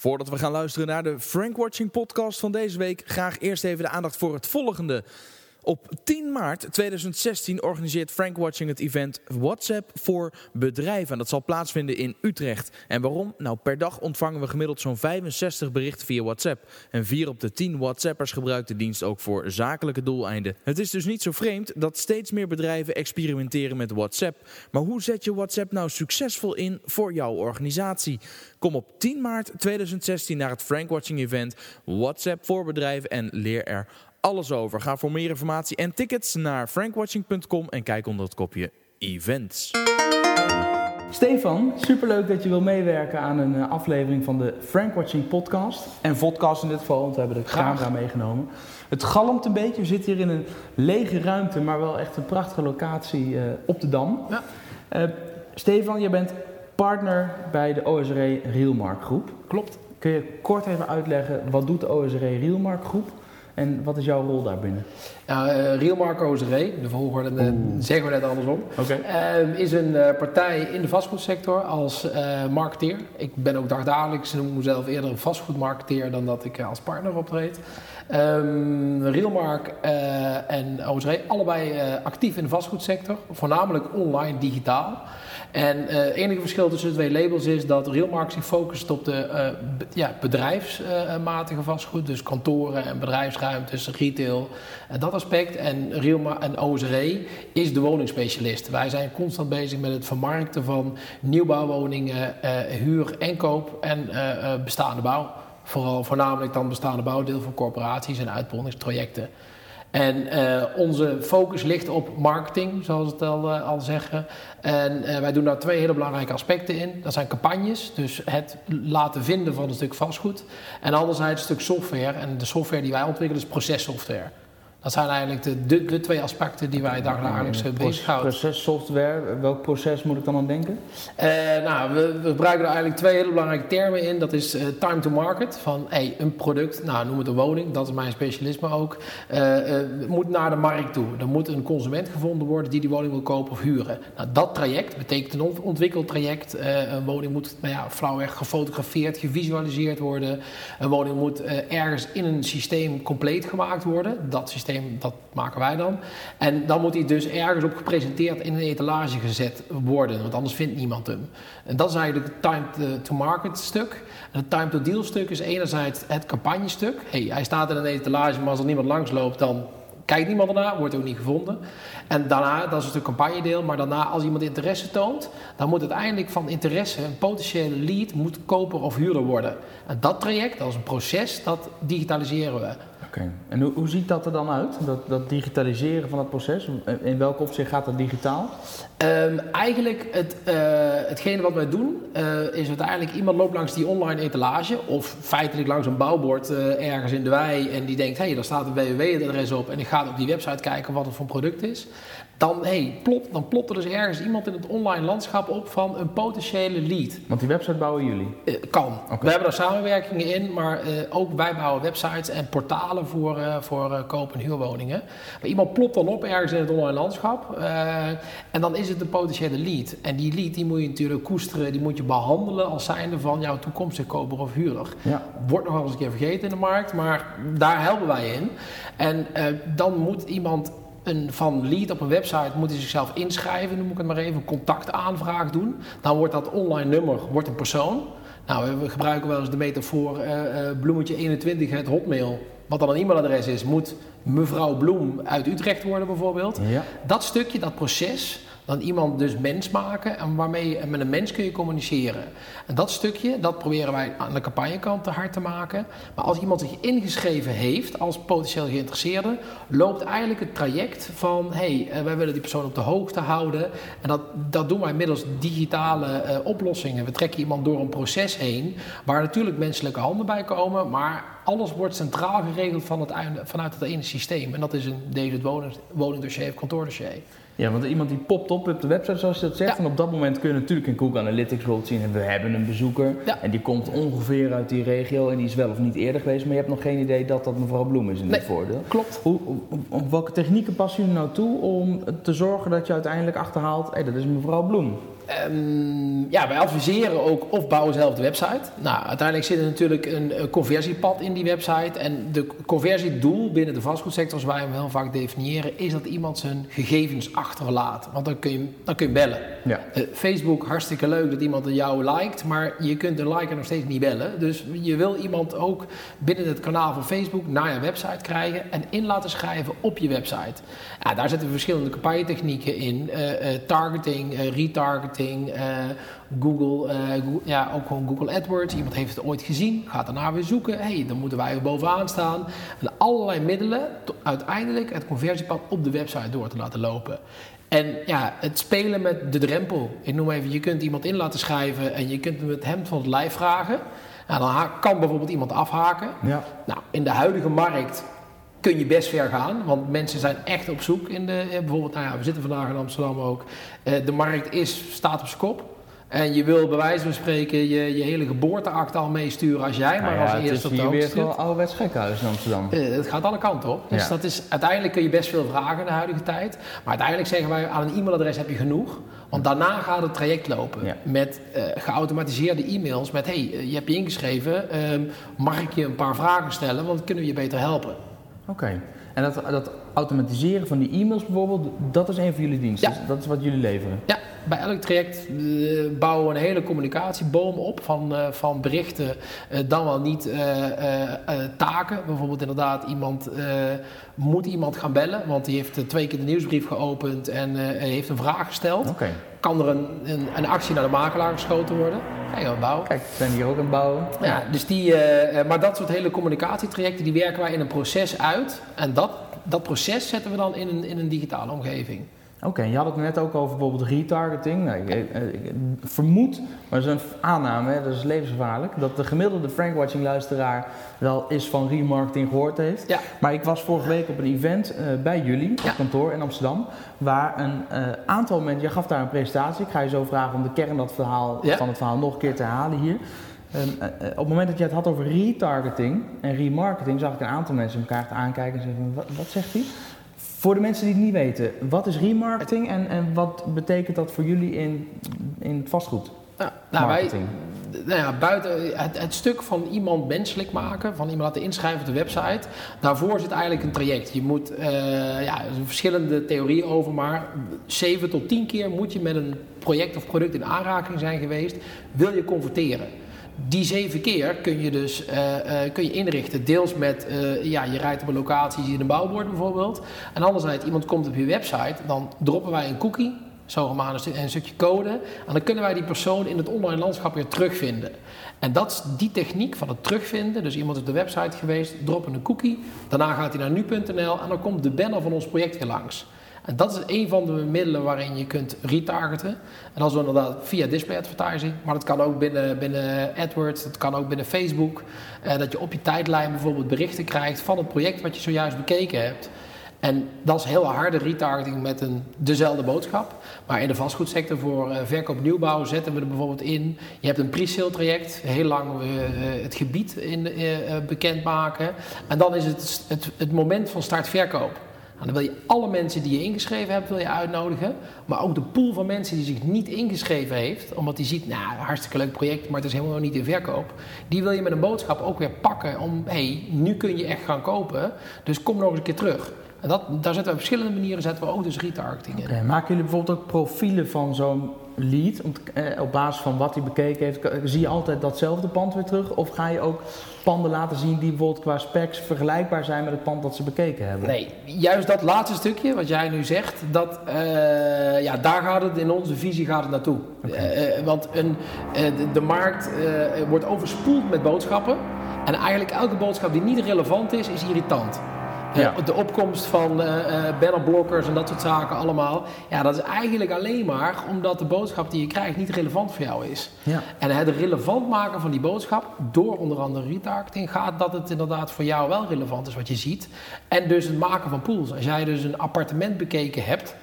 Voordat we gaan luisteren naar de Frank Watching podcast van deze week, graag eerst even de aandacht voor het volgende. Op 10 maart 2016 organiseert Frank Watching het event WhatsApp voor bedrijven. En dat zal plaatsvinden in Utrecht. En waarom? Nou, per dag ontvangen we gemiddeld zo'n 65 berichten via WhatsApp. En 4 op de 10 WhatsAppers gebruikt de dienst ook voor zakelijke doeleinden. Het is dus niet zo vreemd dat steeds meer bedrijven experimenteren met WhatsApp. Maar hoe zet je WhatsApp nou succesvol in voor jouw organisatie? Kom op 10 maart 2016 naar het Frank Watching event WhatsApp voor bedrijven en leer er alles over. Ga voor meer informatie en tickets naar frankwatching.com en kijk onder het kopje events. Stefan, superleuk dat je wil meewerken aan een eh, aflevering van de Frank Watching podcast. En podcast in dit geval, want we hebben de camera meegenomen. Het galmt een beetje, we zitten hier in een lege ruimte, maar wel echt een prachtige locatie uh, op de Dam. Ja. Uh, Stefan, je bent partner bij de OSRE Realmark Groep. Klopt. Kun je kort even uitleggen, wat doet de OSRE Realmark Groep? En wat is jouw rol daarbinnen? Nou, uh, Real Marco de volgorde uh, zeggen we net andersom, okay. uh, is een uh, partij in de vastgoedsector als marketeer. Ik ben ook dagdagelijks, noem mezelf eerder een vastgoedmarketeer dan dat ik als partner optreed. Um, Realmark en OSRE, allebei actief in de vastgoedsector, voornamelijk online digitaal. En het enige verschil tussen de twee labels is dat Realmark zich focust op de ja, bedrijfsmatige vastgoed, dus kantoren en bedrijfsruimtes, retail, dat aspect. En, Realmark en OSRE is de woningspecialist. Wij zijn constant bezig met het vermarkten van nieuwbouwwoningen, huur en koop en bestaande bouw. Vooral voornamelijk dan bestaande bouwdeel van corporaties en uitbreidingstrajecten. En onze focus ligt op marketing, zoals we het al, al zeggen. En wij doen daar twee hele belangrijke aspecten in. Dat zijn campagnes, dus het laten vinden van een stuk vastgoed. En anderzijds een stuk software. En de software die wij ontwikkelen is processoftware. Dat zijn eigenlijk de, de, de twee aspecten die wij dagelijks uh, bezighouden. Processoftware, welk proces moet ik dan aan denken? Uh, nou, we, we, gebruiken er eigenlijk twee hele belangrijke termen in. Dat is uh, time to market, van hey, een product, nou noem het een woning, dat is mijn specialisme ook, moet naar de markt toe. Er moet een consument gevonden worden die die woning wil kopen of huren. Nou, dat traject betekent een ontwikkeld traject. een woning moet nou ja, flauwweg gefotografeerd, gevisualiseerd worden. Een woning moet ergens in een systeem compleet gemaakt worden. Dat systeem dat maken wij dan. En dan moet hij dus ergens op gepresenteerd in een etalage gezet worden, want anders vindt niemand hem. En dat is eigenlijk het time to market stuk. En het time to deal stuk is enerzijds het campagnestuk. Hey, hij staat in een etalage, maar als er niemand langs loopt, dan kijkt niemand ernaar, wordt ook niet gevonden. En daarna, dat is het campagnedeel, maar daarna als iemand interesse toont, dan moet uiteindelijk van interesse een potentiële lead moet koper of huurder worden. En dat traject, dat is een proces, dat digitaliseren we. Oké. En hoe, hoe, ziet dat er dan uit, dat, dat digitaliseren van het proces? In welk opzicht gaat dat digitaal? Um, eigenlijk, het, uh, hetgene wat wij doen, uh, is uiteindelijk iemand loopt langs die online etalage, of feitelijk langs een bouwbord uh, ergens in de wei, en die denkt, hé, hey, daar staat een www-adres op, en ik ga op die website kijken wat het voor een product is. Dan, hey, plop, dan plopt er dus ergens iemand in het online landschap op van een potentiële lead. Want die website bouwen jullie? kan. Okay. We hebben daar samenwerkingen in, maar ook wij bouwen websites en portalen voor, uh, voor koop- en huurwoningen. Maar iemand plopt dan op ergens in het online landschap. En dan is het een potentiële lead. En die lead die moet je natuurlijk koesteren, die moet je behandelen als zijnde van jouw toekomstige koper of huurder. Ja. Wordt nog wel eens een keer vergeten in de markt, maar daar helpen wij in. En dan moet iemand een, van lead op een website moet hij zichzelf inschrijven, noem ik het maar even, een contactaanvraag doen. Dan wordt dat online nummer wordt een persoon. Nou, we gebruiken wel eens de metafoor uh, uh, bloemetje 21, het hotmail wat dan een e-mailadres is, moet mevrouw Bloem uit Utrecht worden bijvoorbeeld. Ja. Dat stukje, dat proces, dan iemand dus mens maken en waarmee met een mens kun je communiceren. En dat stukje, dat proberen wij aan de campagnekant te hard te maken. Maar als iemand zich ingeschreven heeft als potentieel geïnteresseerde, loopt eigenlijk het traject van hey, wij willen die persoon op de hoogte houden. En dat, dat doen wij middels digitale uh, oplossingen. We trekken iemand door een proces heen, waar natuurlijk menselijke handen bij komen, maar alles wordt centraal geregeld van het, vanuit het ene systeem. En dat is een woning, woningdossier of kantoordossier. Ja, want iemand die popt op op de website zoals je dat zegt. Ja. En op dat moment kun je natuurlijk in Google Analytics bijvoorbeeld zien. En we hebben een bezoeker. Ja. En die komt ongeveer uit die regio. En die is wel of niet eerder geweest. Maar je hebt nog geen idee dat dat mevrouw Bloem is in nee, dit voordeel. Klopt. Hoe, hoe, welke technieken passen jullie nou toe om te zorgen dat je uiteindelijk achterhaalt. Hé, hey, dat is mevrouw Bloem? Ehm, ja, wij adviseren ook of bouwen zelf de website. Nou, uiteindelijk zit er natuurlijk een, een conversiepad in die website. En de conversiedoel binnen de vastgoedsector, zoals wij hem heel vaak definiëren, is dat iemand zijn gegevens achterlaat. Want dan kun je, dan kun je bellen. Ja. Eh, Facebook, hartstikke leuk dat iemand jou liked, maar je kunt de liker nog steeds niet bellen. Dus je wil iemand ook binnen het kanaal van Facebook naar je website krijgen en in laten schrijven op je website. Ja, daar zitten verschillende campagnetechnieken in. Eh, eh, targeting, eh, retargeting, Google, Google- ja, ook gewoon Google AdWords. Iemand heeft het ooit gezien, gaat daarna weer zoeken. hey, dan moeten wij er bovenaan staan. En allerlei middelen, uiteindelijk het conversiepad op de website door te laten lopen. En ja, het spelen met de drempel. Ik noem even, je kunt iemand in laten schrijven en je kunt hem het hemd van het lijf vragen. Nou, dan kan bijvoorbeeld iemand afhaken. Ja. Nou, in de huidige markt kun je best ver gaan, want mensen zijn echt op zoek in de, eh, bijvoorbeeld, nou ja, we zitten vandaag in Amsterdam ook. Eh, de markt is, staat op zijn kop. En je wil bij wijze van spreken je, je hele geboorteakte al meesturen als jij maar Nou ja, als het is eerste op de hier hoogte weer zit. gewoon ouderwets gekhuis in Amsterdam. Eh, het gaat alle kanten op. Dus Ja. dat is, uiteindelijk kun je best veel vragen in de huidige tijd. Maar uiteindelijk zeggen wij aan een e-mailadres heb je genoeg. Want daarna gaat het traject lopen. Ja. Met geautomatiseerde e-mails. Met hey, je hebt je ingeschreven. ehm, mag ik je een paar vragen stellen? Want kunnen we je beter helpen. Oké. En dat, dat automatiseren van die e-mails bijvoorbeeld, dat is een van jullie diensten. Ja. Dat is wat jullie leveren. Ja, bij elk traject eh, bouwen we een hele communicatieboom op van, eh, van berichten, eh, dan wel niet taken. Bijvoorbeeld inderdaad, iemand moet iemand gaan bellen, want die heeft twee keer de nieuwsbrief geopend en heeft een vraag gesteld. Oké. Kan er een, een, een actie naar de makelaar geschoten worden? Je wat bouwen. Kijk, we zijn hier ook aan het bouwen. Ja, dus die, maar dat soort hele communicatietrajecten, die werken wij in een proces uit. En dat, dat proces zetten we dan in een, in een digitale omgeving. Oké, je had het net ook over bijvoorbeeld retargeting. Nou, ik, ik vermoed, maar dat is een aanname, hè, dat is levensgevaarlijk, dat de gemiddelde Frankwatching luisteraar wel eens van remarketing gehoord heeft. Ja. Maar ik was vorige week op een event eh, bij jullie Ja. op kantoor in Amsterdam, waar een eh, aantal mensen, jij gaf daar een presentatie, ik ga je zo vragen om de kern dat verhaal, Ja. van het verhaal nog een keer te herhalen hier. Ehm, eh, eh, op het moment dat je het had over retargeting en remarketing, zag ik een aantal mensen elkaar aankijken en zeggen: wat, wat zegt hij? Voor de mensen die het niet weten, wat is remarketing en, en wat betekent dat voor jullie in, in het vastgoed? Nou, wij, nou ja, buiten het, het stuk van iemand menselijk maken, van iemand laten inschrijven op de website, daarvoor zit eigenlijk een traject. Je moet, eh, ja, er zijn verschillende theorieën over, maar 7 tot 10 keer moet je met een project of product in aanraking zijn geweest, wil je converteren. Die zeven keer kun je dus eh, eh, kun je inrichten. Deels met, eh, ja, je rijdt op een locatie, je ziet een bouwbord bijvoorbeeld. En anderzijds, iemand komt op je website, dan droppen wij een cookie, zogenaamd een, een stukje code. En dan kunnen wij die persoon in het online landschap weer terugvinden. En dat is die techniek van het terugvinden. Dus iemand is op de website geweest, droppen een cookie. Daarna gaat hij naar nu.nl en dan komt de banner van ons project weer langs. En dat is een van de middelen waarin je kunt retargeten. En dat is inderdaad via display advertising. Maar dat kan ook binnen, binnen AdWords, dat kan ook binnen Facebook. Eh, dat je op je tijdlijn bijvoorbeeld berichten krijgt van het project wat je zojuist bekeken hebt. En dat is heel harde retargeting met een, dezelfde boodschap. Maar in de vastgoedsector voor eh, verkoop nieuwbouw zetten we er bijvoorbeeld in. Je hebt een pre-sale traject, heel lang eh, eh, het gebied in, bekendmaken. En dan is het, het het moment van start verkoop. Nou, dan wil je alle mensen die je ingeschreven hebt wil je uitnodigen. Maar ook de pool van mensen die zich niet ingeschreven heeft. Omdat die ziet, nou, hartstikke leuk project, maar het is helemaal niet in verkoop. Die wil je met een boodschap ook weer pakken om, hé, hey, nu kun je echt gaan kopen. Dus kom nog eens een keer terug. En dat, daar zetten we op verschillende manieren zetten we ook dus retargeting in. Oké, maken jullie bijvoorbeeld ook profielen van zo'n lead? Eh, op basis van wat hij bekeken heeft, zie je altijd datzelfde pand weer terug? Of ga je ook panden laten zien die bijvoorbeeld qua specs vergelijkbaar zijn met het pand dat ze bekeken hebben? Nee, juist dat laatste stukje wat jij nu zegt, dat, eh, ja, daar gaat het in onze visie gaat het naartoe. Eh, want een, de, de markt wordt overspoeld met boodschappen. En eigenlijk elke boodschap die niet relevant is, is irritant. Eh, Ja. De opkomst van eh, eh, bannerblokkers en dat soort zaken allemaal. Ja, dat is eigenlijk alleen maar omdat de boodschap die je krijgt niet relevant voor jou is. Ja. En het relevant maken van die boodschap, door onder andere retargeting, gaat dat het inderdaad voor jou wel relevant is wat je ziet. En dus het maken van pools. Als jij dus een appartement bekeken hebt,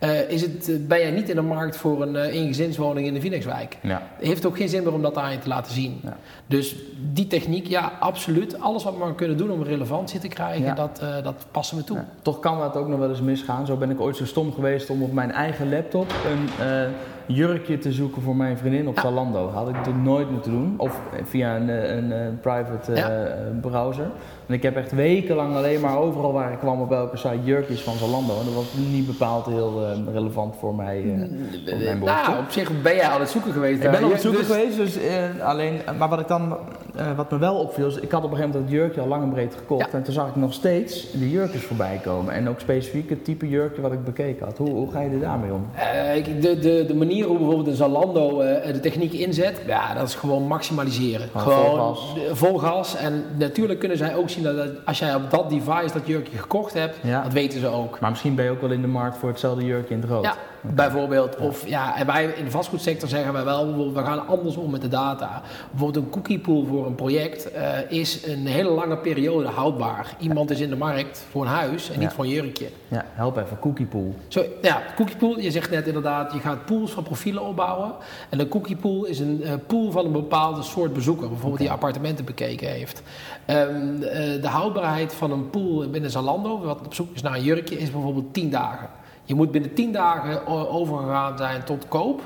eh, is het, eh, ben jij niet in de markt voor een uh, eengezinswoning in de Phoenixwijk. Ja. Het heeft ook geen zin meer om dat aan je te laten zien. Ja. Dus die techniek, ja, absoluut. Alles wat we maar kunnen doen om relevantie te krijgen, Ja. dat, eh, dat passen we toe. Toch kan dat ook nog wel eens misgaan. Zo ben ik ooit zo stom geweest om op mijn eigen laptop een, eh, jurkje te zoeken voor mijn vriendin op Ja. Zalando. Had ik het nooit moeten doen. Of via een, eh, een, eh, private eh, Ja. browser. En ik heb echt wekenlang alleen maar overal waar ik kwam op elke site jurkjes van Zalando. En dat was niet bepaald heel eh, relevant voor mij. eh, voor mijn behoeften. Nou, op zich ben jij aan het zoeken geweest. Ik ben op het zoeken dus- geweest, dus eh, alleen, maar wat ik dan, eh, wat me wel opviel, is ik had op een gegeven moment dat jurkje al lang en breed gekocht. Ja. En toen zag ik nog steeds de jurkjes voorbij komen. En ook specifiek het type jurkje wat ik bekeken had. Hoe, hoe ga je er daarmee om? Eh, ik- de, de, de manier hoe bijvoorbeeld een Zalando eh, de techniek inzet, ja, dat is gewoon maximaliseren. Gewoon vol gas. de- vol gas. En natuurlijk kunnen zij ook zien dat, dat als jij op dat device dat jurkje gekocht hebt, Ja. dat weten ze ook. Maar misschien ben je ook wel in de markt voor hetzelfde jurkje in het rood. Ja, bijvoorbeeld. Of ja, en wij in de vastgoedsector zeggen wij wel, we gaan anders om met de data. Bijvoorbeeld een cookie pool voor een project eh, is een hele lange periode houdbaar. Iemand is in de markt voor een huis en niet voor een jurkje. Ja, help even, cookie pool. Zo, ja, cookie pool, je zegt net inderdaad, je gaat pools van profielen opbouwen. En een cookie pool is een eh, pool van een bepaalde soort bezoeker, bijvoorbeeld die appartementen bekeken heeft. Ehm, eh, de houdbaarheid van een pool binnen Zalando, wat op zoek is naar een jurkje, is bijvoorbeeld 10 dagen. Je moet binnen 10 dagen o- overgegaan zijn tot koop.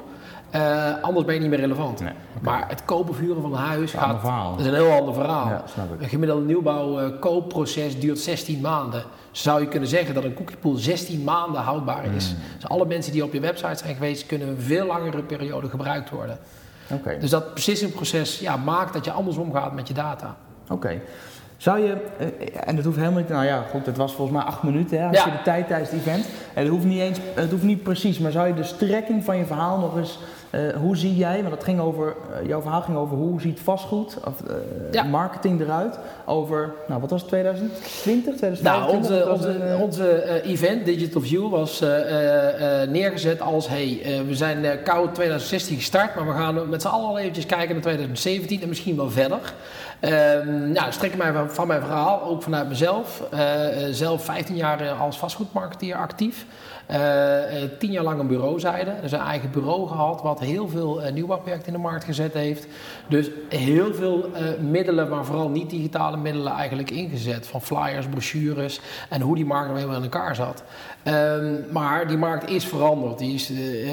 eh, anders ben je niet meer relevant. Nee, Maar het kopen of huren van een huis gaat, verhaal. dat is een heel ander verhaal. Ja. Een gemiddelde nieuwbouw eh, koopproces duurt 16 maanden. Zou je kunnen zeggen dat een cookiepool 16 maanden houdbaar is. Hmm. Dus alle mensen die op je website zijn geweest, kunnen een veel langere periode gebruikt worden. Dus dat beslissingproces ja, maakt dat je anders omgaat met je data. oké. Zou je, eh, en dat hoeft helemaal niet, nou ja, goed, het was volgens mij acht minuten hè, als Ja. je de tijd tijdens het event. En het hoeft niet eens, het hoeft niet precies, maar zou je de strekking van je verhaal nog eens, eh, hoe zie jij, want het ging over, eh, jouw verhaal ging over hoe ziet vastgoed of Ja. marketing eruit over, nou wat was het, 2020, 2025? Nou, onze, Dat onze, onze event, Digital View, was neergezet als... hey, we zijn koud 2016 gestart, maar we gaan met z'n allen al eventjes kijken naar 2017 en misschien wel verder. Ehm nou, strek mij van, mijn verhaal, ook vanuit mezelf. Eh, eh, zelf 15 jaar als vastgoedmarketeer actief. Eh, 10 jaar lang een bureauzijde. Dus een eigen bureau gehad, wat heel veel eh, nieuwbouwprojecten in de markt gezet heeft. Dus heel veel middelen, maar vooral niet digitale middelen eigenlijk ingezet. Van flyers, brochures en hoe die markt er helemaal in elkaar zat. Ehm, maar die markt is veranderd. Die is,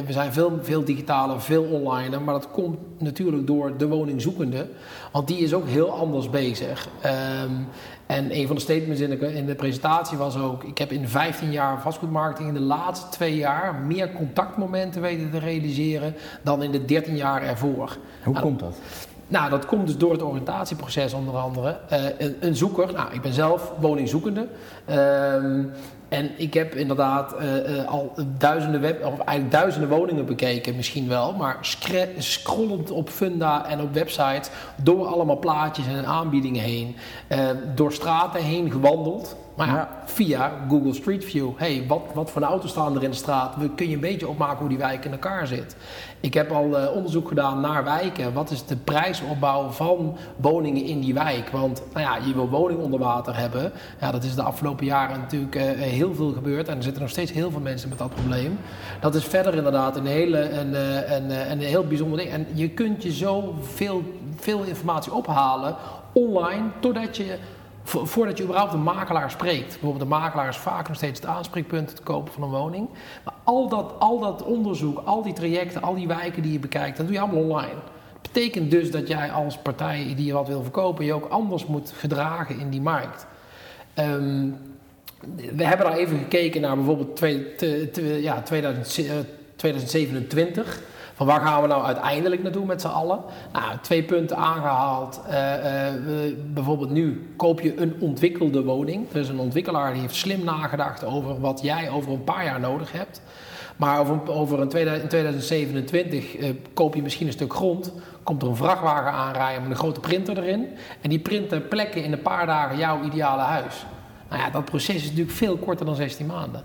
we zijn veel, veel digitaler, veel online. Maar dat komt natuurlijk door de woningzoekende. Want die is ook heel anders bezig. Ehm, en een van de statements in de, in de presentatie was ook... ik heb in 15 jaar vastgoedmarketing in de laatste twee jaar... meer contactmomenten weten te realiseren dan in de 13 jaar ervoor. hoe nou, komt dat? Nou, dat komt dus door het oriëntatieproces onder andere. Eh, een, een zoeker, nou, ik ben zelf woningzoekende. Ehm, en ik heb inderdaad eh, eh, al duizenden, web, of eigenlijk duizenden woningen bekeken, misschien wel. Maar scrollend op Funda en op websites, door allemaal plaatjes en aanbiedingen heen. eh, door straten heen gewandeld. Maar ja, via Google Street View. hey, wat, wat voor auto's staan er in de straat? We kun je een beetje opmaken hoe die wijk in elkaar zit. Ik heb al eh, onderzoek gedaan naar wijken. Wat is de prijsopbouw van woningen in die wijk? Want nou ja, je wil woning onder water hebben. Ja, dat is de afgelopen jaren natuurlijk eh, heel veel gebeurd. En er zitten nog steeds heel veel mensen met dat probleem. Dat is verder inderdaad een, hele, een, eh, een, eh, een heel bijzonder ding. En je kunt je zo veel, veel informatie ophalen online, totdat je Vo- Voordat je überhaupt een makelaar spreekt. Bijvoorbeeld de makelaar is vaak nog steeds het aanspreekpunt het kopen van een woning. Maar al dat, al dat onderzoek, al die trajecten, al die wijken die je bekijkt, dat doe je allemaal online. Dat betekent dus dat jij als partij die je wat wil verkopen, je ook anders moet gedragen in die markt. Ehm, we hebben daar even gekeken naar bijvoorbeeld twee, te- te- ja, 2000 eh, 2027. Van waar gaan we nou uiteindelijk naartoe met z'n allen? Nou, twee punten aangehaald. Eh, eh, bijvoorbeeld nu koop je een ontwikkelde woning. Is een ontwikkelaar die heeft slim nagedacht over wat jij over een paar jaar nodig hebt. Maar over, over een 2000 in 2027 eh, koop je misschien een stuk grond. Komt er een vrachtwagen aanrijden met een grote printer erin. En die print ter plekke in een paar dagen jouw ideale huis. Nou ja, dat proces is natuurlijk veel korter dan 16 maanden.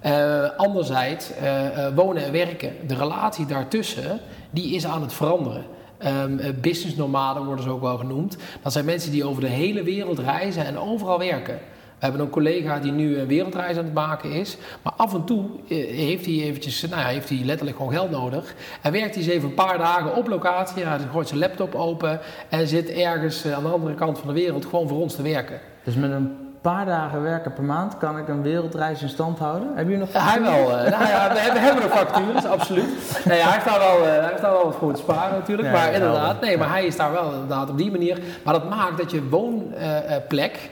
Eh, anderzijds, eh, eh, wonen en werken, de relatie daartussen, die is aan het veranderen. Eh, business nomaden worden ze ook wel genoemd. Dat zijn mensen die over de hele wereld reizen en overal werken. We hebben een collega die nu een wereldreis aan het maken is. Maar af en toe heeft hij eventjes, nou ja, heeft hij letterlijk gewoon geld nodig. En werkt hij eens even een paar dagen op locatie. Hij gooit zijn laptop open en zit ergens aan de andere kant van de wereld gewoon voor ons te werken. Dus met een paar dagen werken per maand kan ik een wereldreis in stand houden. Heb je nog Ja, hij wel. eh, nou ja, we, hebben, hebben nog factures, absoluut. Nee, hij heeft daar wel, eh, hij heeft daar wel wat voor te sparen natuurlijk. Ja, maar inderdaad, nee, maar hij is daar wel inderdaad op die manier. Maar dat maakt dat je woonplek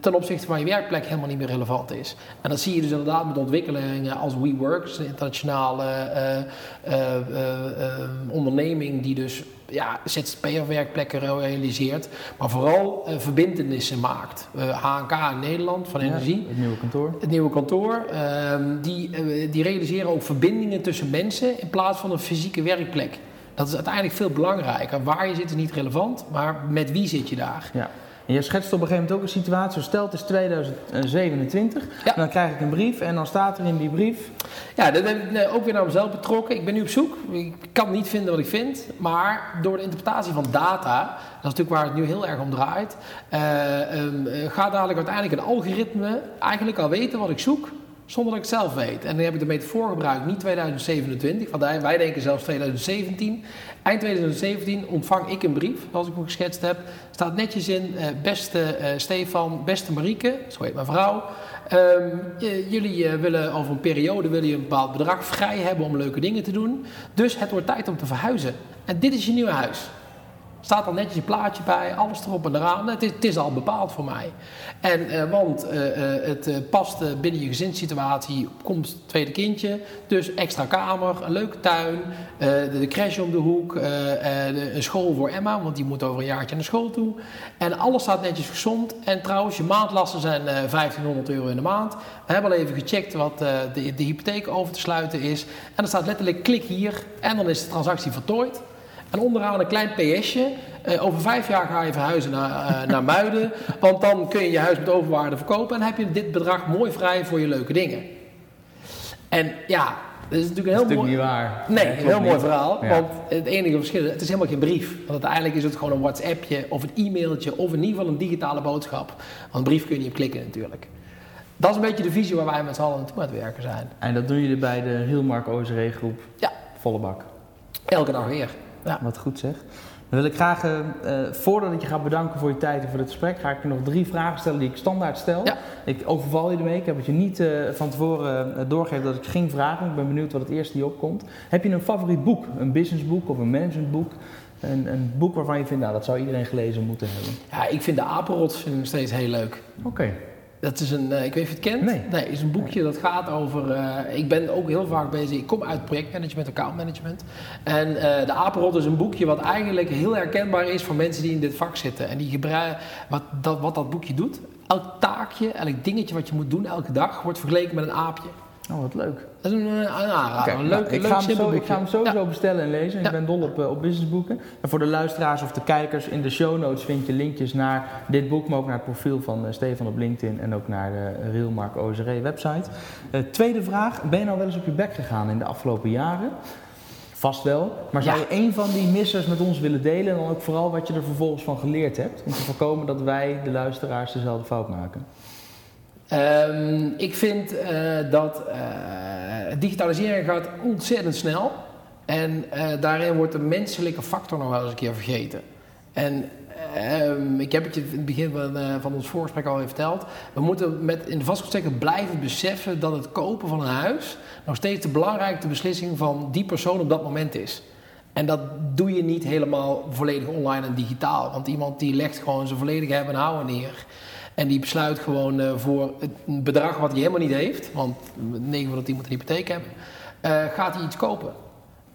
ten opzichte van je werkplek helemaal niet meer relevant is. En dat zie je dus inderdaad met ontwikkelingen als WeWork, dus een internationale eh, eh, eh, eh, onderneming die dus ja, ZZP'er-werkplekken realiseert, maar vooral eh, verbindenissen maakt. Eh, HNK in Nederland van Ja, Energie. het nieuwe kantoor. Het nieuwe kantoor, ehm, die, eh, die realiseren ook verbindingen tussen mensen in plaats van een fysieke werkplek. Dat is uiteindelijk veel belangrijker. Waar je zit is niet relevant, maar met wie zit je daar? Ja. En je schetst op een gegeven moment ook een situatie. Stel het is 2027. Ja. Dan krijg ik een brief en dan staat er in die brief. Ja, dat heb ik eh, ook weer naar mezelf betrokken. Ik ben nu op zoek. Ik kan niet vinden wat ik vind. Maar door de interpretatie van data, dat is natuurlijk waar het nu heel erg om draait, eh, gaat dadelijk uiteindelijk een algoritme eigenlijk al weten wat ik zoek. Zonder dat ik het zelf weet. En dan heb ik de metafoor gebruikt, niet 2027, want wij- denken zelfs 2017. Eind 2017 ontvang ik een brief, zoals ik ook geschetst heb. staat netjes in, eh, beste eh, Stefan, beste Marieke, zo heet mijn vrouw. Ehm, jullie eh, willen over een periode willen een bepaald bedrag vrij hebben om leuke dingen te doen. Dus het wordt tijd om te verhuizen. En dit is je nieuwe huis. Staat er netjes een plaatje bij, alles erop en eraan. Het is, het is al bepaald voor mij. En, eh, want eh, eh, het past binnen je gezinssituatie, komt tweede kindje. Dus extra kamer, een leuke tuin, de, de crash om de hoek, een school voor Emma, want die moet over een jaartje naar school toe. En alles staat netjes gezond. En trouwens, je maandlasten zijn eh 1500 euro in de maand. We hebben al even gecheckt wat de, de hypotheek over te sluiten is. En er staat letterlijk klik hier en dan is de transactie voltooid. En onderaan een klein PSje. Eh, over vijf jaar ga je verhuizen naar, eh, naar Muiden. Want dan kun je je huis met overwaarde verkopen. En heb je dit bedrag mooi vrij voor je leuke dingen. En ja, dat is natuurlijk een Dat is heel mooi... niet waar. Nee, Ja, een heel mooi verhaal. Ja. Want het enige verschil is, het is helemaal geen brief. Want uiteindelijk is het gewoon een WhatsAppje of een e-mailtje of in ieder geval een digitale boodschap. Want een brief kun je niet op klikken natuurlijk. Dat is een beetje de visie waar wij met z'n allen naartoe aan het werken zijn. En dat doen jullie bij de Hielmark OSRE groep. Ja. Volle bak. Elke dag weer. Ja. Wat goed zeg. Dan wil ik graag, eh, eh, voordat ik je ga bedanken voor je tijd en voor dit gesprek, ga ik je nog drie vragen stellen die ik standaard stel. Ja. Ik overval je ermee. Ik heb het je niet eh, van tevoren doorgegeven dat ik ging vragen. Ik ben benieuwd wat het eerste die opkomt. Heb je een favoriet boek? Een businessboek of een managementboek? Een, een boek waarvan je vindt, nou dat zou iedereen gelezen moeten hebben. ja, ik vind de apenrots nog steeds heel leuk. Oké. Dat is een, eh, ik weet niet of je het kent. Nee. het is een boekje dat gaat over. eh, ik ben ook heel vaak bezig. Ik kom uit projectmanagement, accountmanagement. En eh, de Apenrot is een boekje wat eigenlijk heel herkenbaar is voor mensen die in dit vak zitten. En die gebruiken wat dat, wat dat boekje doet. Elk taakje, elk dingetje wat je moet doen elke dag wordt vergeleken met een aapje. Oh, wat leuk. Dat is een, eh, een aanrader. Oké, een nou, leuk, ik, leuk ga hem simpel zo, ik boekje. ga hem sowieso Ja. bestellen en lezen. Ja. Ik ben dol op, eh, op businessboeken. En voor de luisteraars of de kijkers, in de show notes vind je linkjes naar dit boek, maar ook naar het profiel van eh, Stefan op LinkedIn en ook naar de Realmark OSRE website. Eh, tweede vraag, ben je nou wel eens op je bek gegaan in de afgelopen jaren? Vast wel. Maar zou Ja. je een van die missers met ons willen delen en dan ook vooral wat je er vervolgens van geleerd hebt? Om te voorkomen dat wij, de luisteraars, dezelfde fout maken. Ehm, ik vind eh, dat eh, digitalisering gaat ontzettend snel. En eh, daarin wordt de menselijke factor nog wel eens een keer vergeten. En ehm, ik heb het je in het begin van, van ons voorgesprek al even verteld. We moeten met, in de vastgoedsector blijven beseffen dat het kopen van een huis nog steeds de belangrijkste beslissing van die persoon op dat moment is. En dat doe je niet helemaal volledig online en digitaal. Want iemand die legt gewoon zijn volledige hebben en houden neer. En die besluit gewoon eh, voor een bedrag wat hij helemaal niet heeft. Want 9 van de 10 moet een hypotheek hebben. eh, gaat hij iets kopen.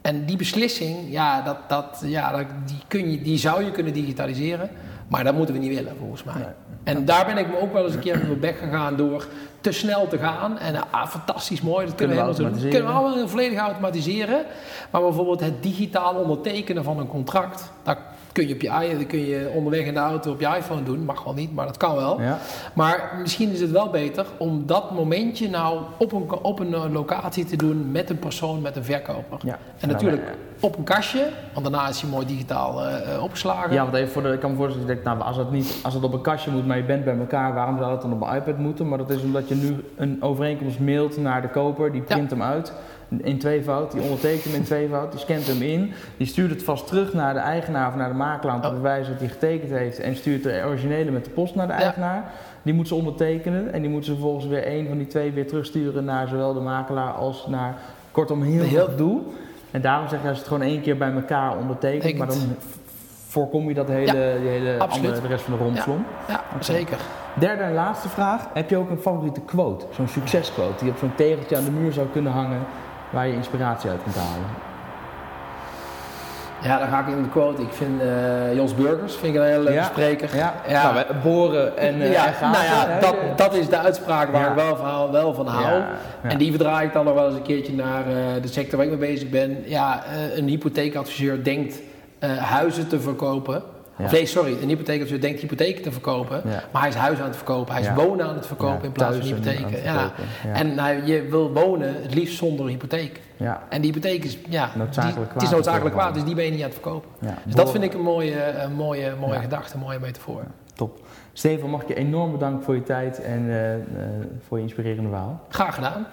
En die beslissing, ja, dat, dat, ja dat, die, kun je, die zou je kunnen digitaliseren. Maar dat moeten we niet willen, volgens mij. Nee. En daar ben ik me ook wel eens een keer op mijn bek gegaan door te snel te gaan. En ah, fantastisch mooi, dat kunnen, Kunnen we helemaal zo doen. automatiseren. Kunnen we allemaal volledig automatiseren. Maar bijvoorbeeld het digitaal ondertekenen van een contract, dat kun je, op je, dat kun je onderweg in de auto op je iPhone doen. Mag wel niet, maar dat kan wel. Ja. Maar misschien is het wel beter om dat momentje nou op een, op een eh, locatie te doen met een persoon, met een verkoper. Ja. En natuurlijk op een kastje, want daarna is hij mooi digitaal eh, eh, opgeslagen. Ja, want even voor de, ik kan me voorstellen dat je denkt, nou, als het, niet, als het op een kastje moet, maar je bent bij elkaar, waarom zou het dan op een iPad moeten? Maar dat is omdat je nu een overeenkomst mailt naar de koper, die print hem uit. In tweevoud, die ondertekent hem in tweevoud, die scant hem in, die stuurt het vast terug naar de eigenaar of naar de makelaar om te Oh. bewijzen dat hij getekend heeft en stuurt de originele met de post naar de eigenaar. Die moet ze ondertekenen en die moet ze vervolgens weer één van die twee weer terugsturen naar zowel de makelaar als naar, kortom, heel veel doel. En daarom zeg je als het gewoon één keer bij elkaar ondertekent, maar dan voorkom je dat hele, die hele andere, de rest van de rompslomp. Ja, zeker. Derde en laatste vraag. Heb je ook een favoriete quote? Zo'n succesquote die je op zo'n tegeltje aan de muur zou kunnen hangen waar je inspiratie uit kunt halen? Ja, dan ga ik in de quote. Ik vind eh, Jos Burgers vind ik een hele leuke Ja. spreker. Ja. Nou, boren en, eh ja, en gaten, nou ja, hè? dat, dat is de uitspraak waar Ja. ik wel van, wel van hou. Ja, ja. En die verdraai ik dan nog wel eens een keertje naar eh, de sector waar ik mee bezig ben. Ja, eh, een hypotheekadviseur denkt eh, huizen te verkopen. Ja. Of nee, sorry, een hypotheekadviseur denkt hypotheken te verkopen. Ja. Maar hij is huis aan het verkopen. Hij is wonen aan het verkopen in plaats van hypotheken. Ja. En nou, je wil wonen het liefst zonder hypotheek. Ja, En die hypotheek is, ja, Noodzakelijk die- het is noodzakelijk kwaad, dus die ben je niet aan het verkopen. ja. Dus dat vind ik een mooie, een mooie, mooie gedachte, een mooie metafoor. Top. Stefan, mag ik je enorm bedanken voor je tijd en eh, eh, voor je inspirerende verhaal. Graag gedaan.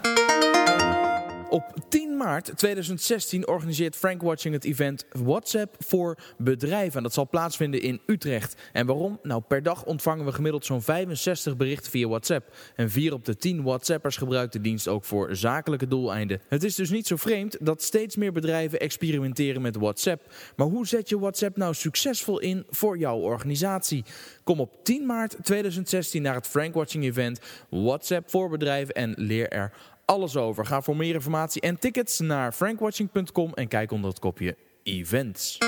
Op 10 maart 2016 organiseert Frank Watching het event WhatsApp voor bedrijven. En dat zal plaatsvinden in Utrecht. En waarom? Nou, per dag ontvangen we gemiddeld zo'n 65 berichten via WhatsApp. En 4 op de 10 WhatsAppers gebruikt de dienst ook voor zakelijke doeleinden. Het is dus niet zo vreemd dat steeds meer bedrijven experimenteren met WhatsApp. Maar hoe zet je WhatsApp nou succesvol in voor jouw organisatie? Kom op 10 maart 2016 naar het Frank Watching event WhatsApp voor bedrijven en leer er alles over. Ga voor meer informatie en tickets naar frankwatching.com en kijk onder het kopje events.